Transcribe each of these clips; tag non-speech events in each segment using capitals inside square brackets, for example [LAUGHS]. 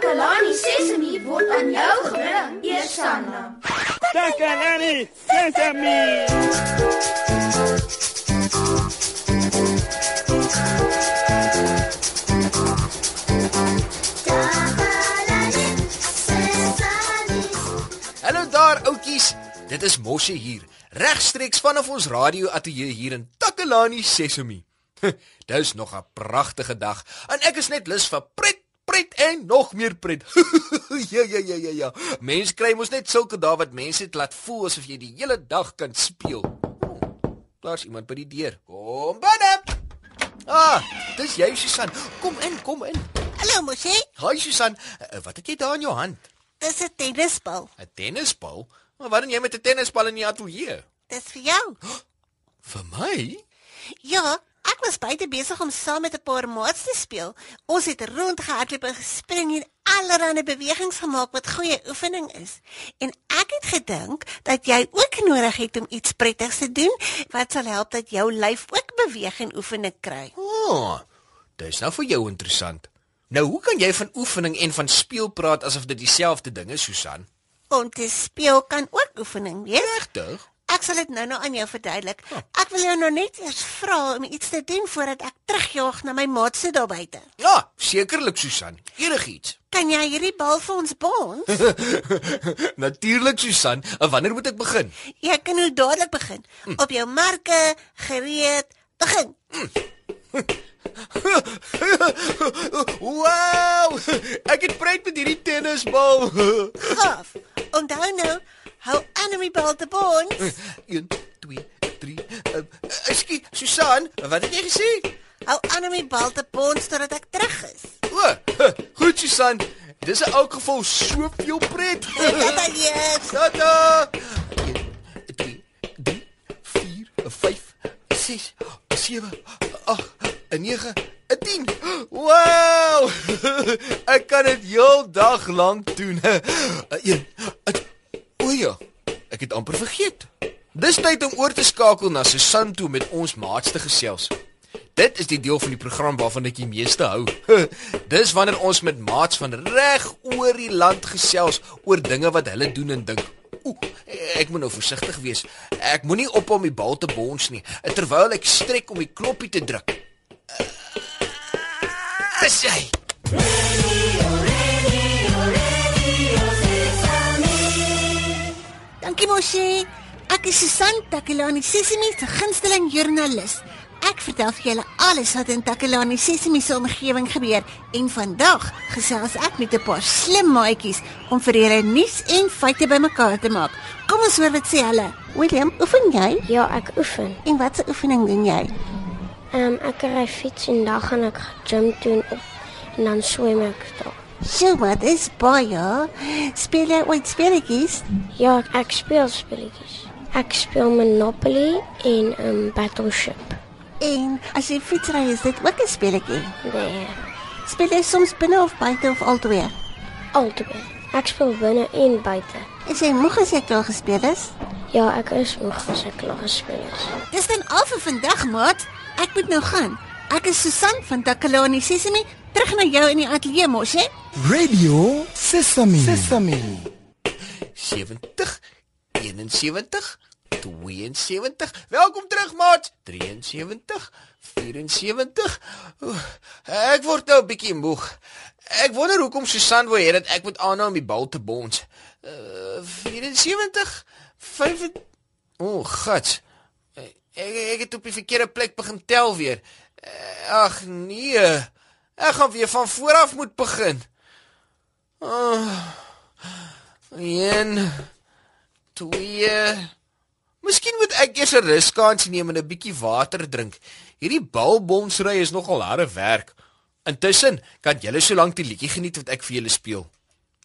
Takalani Sesemi word aan jou gebring, Eersanna. Takalani Sesemi. Hallo daar oudjies. Dit is Mosse hier, regstreeks vanaf ons radio ateljee hier in Takalani Sesemi. [LAUGHS] Dis nog 'n pragtige dag en ek is net lus vir pret, pret en nog meer pret. [LAUGHS] ja ja ja ja ja. Mense kry mos net sulke dae wat mense dit laat voel asof jy die hele dag kan speel. Oh, Daar's iemand by die deur. Kom binne. Ah, dis jy Susan. Kom in, kom in. Hallo Mosie, Hi Susan. Uh, Wat het jy daar in jou hand? dis 'n tennisbal. 'n Tennisbal? Maar wat doen jy met 'n tennisbal in die ateljee? Dis vir jou. [GASPS] Vir my? Ja, ek was buite besig om saam met 'n paar maats te speel. Ons het rondgehardloop en gespring en allerlei bewegings gemaak wat goeie oefening is. En ek het gedink dat jy ook nodig het om iets prettigs te doen wat sal help dat jou lyf ook beweeg en oefening kry. O, oh, dis nou vir jou interessant. Nou, hoe kan jy van oefening en van speel praat asof dit dieselfde ding is, Susan? Om te speel kan ook oefening wees. Regtig? Ek sal dit nou-nou aan jou verduidelik. Ek wil jou nou net eers vra om iets te doen voordat ek terugjaag na my maats se daar buite. Ja, sekerlik, Susan. Enigiets. Kan jy hierdie bal vir ons bons? [LAUGHS] Natuurlik, Susan. En wanneer moet ek begin? Jy kan nou dadelik begin. Op jou marke, gereed, begin. wow! Ek het pret met hierdie tennisbal. Gaaf. Onthou nou, om die bal te bons. 1 2 3. Ekskuus, Susan, wat het jy gesê? Hou aan om die bal te bons totdat ek terug is. O, goed, Susan. Dis in elk geval soveel pret. [LAUGHS] Tata lees. Tata. 1 2 3 4 5 6 7 8 9 10. Wow! Ek kan dit heel dag lank doen. 1 O ja, ek het amper vergeet. Dis tyd om oor te skakel na Susan toe met ons maats te gesels. Dit is die deel van die program waarvan ek die meeste hou. [LAUGHS] Dis wanneer ons met maats van reg oor die land gesels oor dinge wat hulle doen en dink. Oeh, ek moet nou versigtig wees. Ek moenie op om die bal te bons nie terwyl ek strek om die knoppie te druk. As jy Dankie Moshi. Ek is Susan Takelani Sesimi se gunsteling joernalis. Ek vertel vir julle alles wat in Takelani Sesimi se omgewing gebeur en vandag gesels ek met 'n paar slim maatjies om vir julle nuus en feite bymekaar te maak. Kom ons hoor wat sê hulle. William, oefen jy? Ja, ek oefen. En watse oefening doen jy? Ehm um, ek ry fiets en dan gaan ek gym doen op en dan swem ek daar. So wat is baie? Speel jy ooit speletjies? Ja, ek speel spelletjies. Ek speel Monopoly en um, Battleship. En as jy fietsry, is dit ook 'n speletjie. Nee, Speel jy soms binne of buite of albei? albei. Ek speel binne en buite. Is jy moeg as jy klaar gespeel is? Ja, ek is moeg as ek klaar gespeel is. Dis dan al vir vandag, maat. Ek moet nou gaan. Ek is Susan van Takalani Sesimi, terug na jou in die ateljee mos, hè? Radio Sesame. Sesame. 70 71 72 Welkom terug maat 73 74 Oeh, Ek word nou 'n bietjie moeg. Ek wonder hoekom Susan wou hê dat ek moet aanhou om die bal te bons. Uh, 74 5 O, oh, gats. Ek ek het op die verkeerde plek begin tel weer. Eh, Ag nee. Ek gaan weer van voor af moet begin. Oh. Een twee Miskien moet ek eers 'n ruskans neem en 'n bietjie water drink. Hierdie balbonsry is nogal harde werk. Intussen kan julle so lank die liedjie geniet wat ek vir julle speel.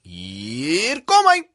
Hier kom hy.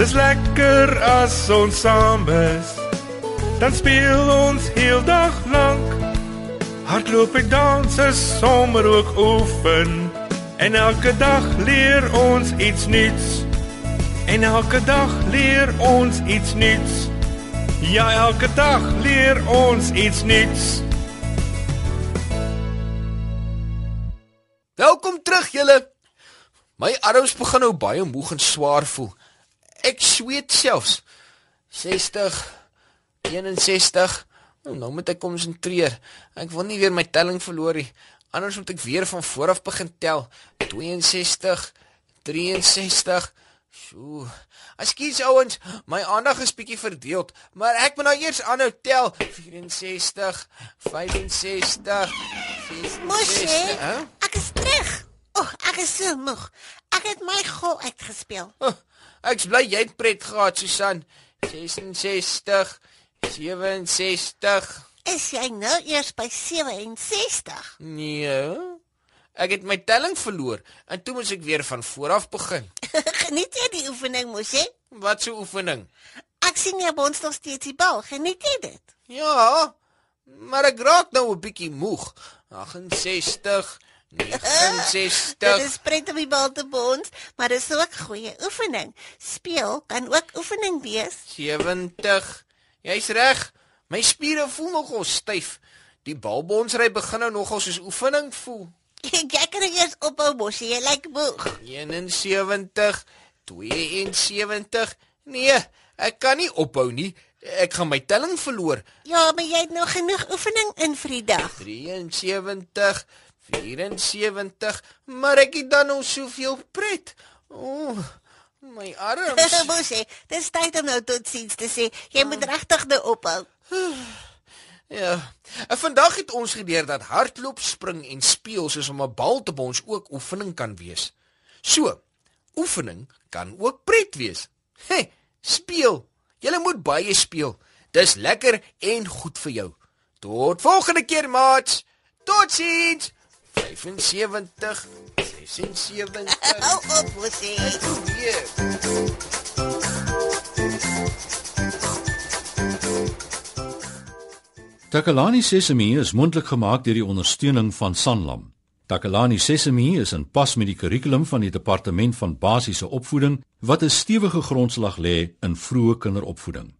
Dis lekker as ons saam is. Dan speel ons heel dag lank. Hardloop en dans is sommer ook oefen. En elke dag leer ons iets nuuts. En elke dag leer ons iets nuuts. Ja, elke dag leer ons iets nuuts. Welkom terug julle. My arms begin nou baie moeg en swaar voel. Ek sweet selfs. 60 61 Nou, nou moet ek konsentreer. Ek wil nie weer my telling verloor nie. Anders moet ek weer van voor af begin tel. 62 63 Sjoe. Ekskuus ouens, my aandag is bietjie verdeel, maar ek moet nou eers aanhou tel. 64 65 Mosie, 66. Huh? ek is terug. O, oh, ek is so moeg. Ek het my gol uitgespeel. Oh, ek's bly jy het pret gehad, Susan. 66 67 Is jy nou eers by 67? Nee. Ek het my telling verloor en toe moet ek weer van voor af begin. [LAUGHS] Geniet jy die oefening, Mosie? Wat 'n oefening. Ek sien jy bons nog steeds die bal. Geniet jy dit? Ja, maar ek raak nou 'n bietjie moeg. 68 69 [LAUGHS] Dit is pret om die bal te bons, maar dit is ook goeie oefening. Speel kan ook oefening wees. 70. Jy's reg. My spiere voel nogal styf. Die balbonsry begin nou nogal soos oefening voel. [LAUGHS] Jy kan nou eers ophou, Mosie. Jy lyk moeg. 71 72 Nee, ek kan nie ophou nie. Ek gaan my telling verloor. Ja, maar jy het nou genoeg oefening in vir die dag. 73 74 Maar ek het dan nou soveel pret. O, oh, my arms. [LAUGHS] Mosie, dis tyd om nou totsiens te sê. Jy moet regtig nou ophou. [SIGHS] Ja. En vandag het ons geleer dat hardloop, spring en speel soos om 'n bal te bons ook oefening kan wees. So, oefening kan ook pret wees. Hey, speel. Jy moet baie speel. Dis lekker en goed vir jou. Tot volgende keer, maats. Totsiens. 75 76 Hou op, Mosie. Nee. Takalani Sesemi is mondelik gemaak deur die ondersteuning van Sanlam. Takalani Sesemi is in pas met die kurrikulum van die departement van basiese opvoeding wat 'n stewige grondslag lê in vroeë kinderopvoeding.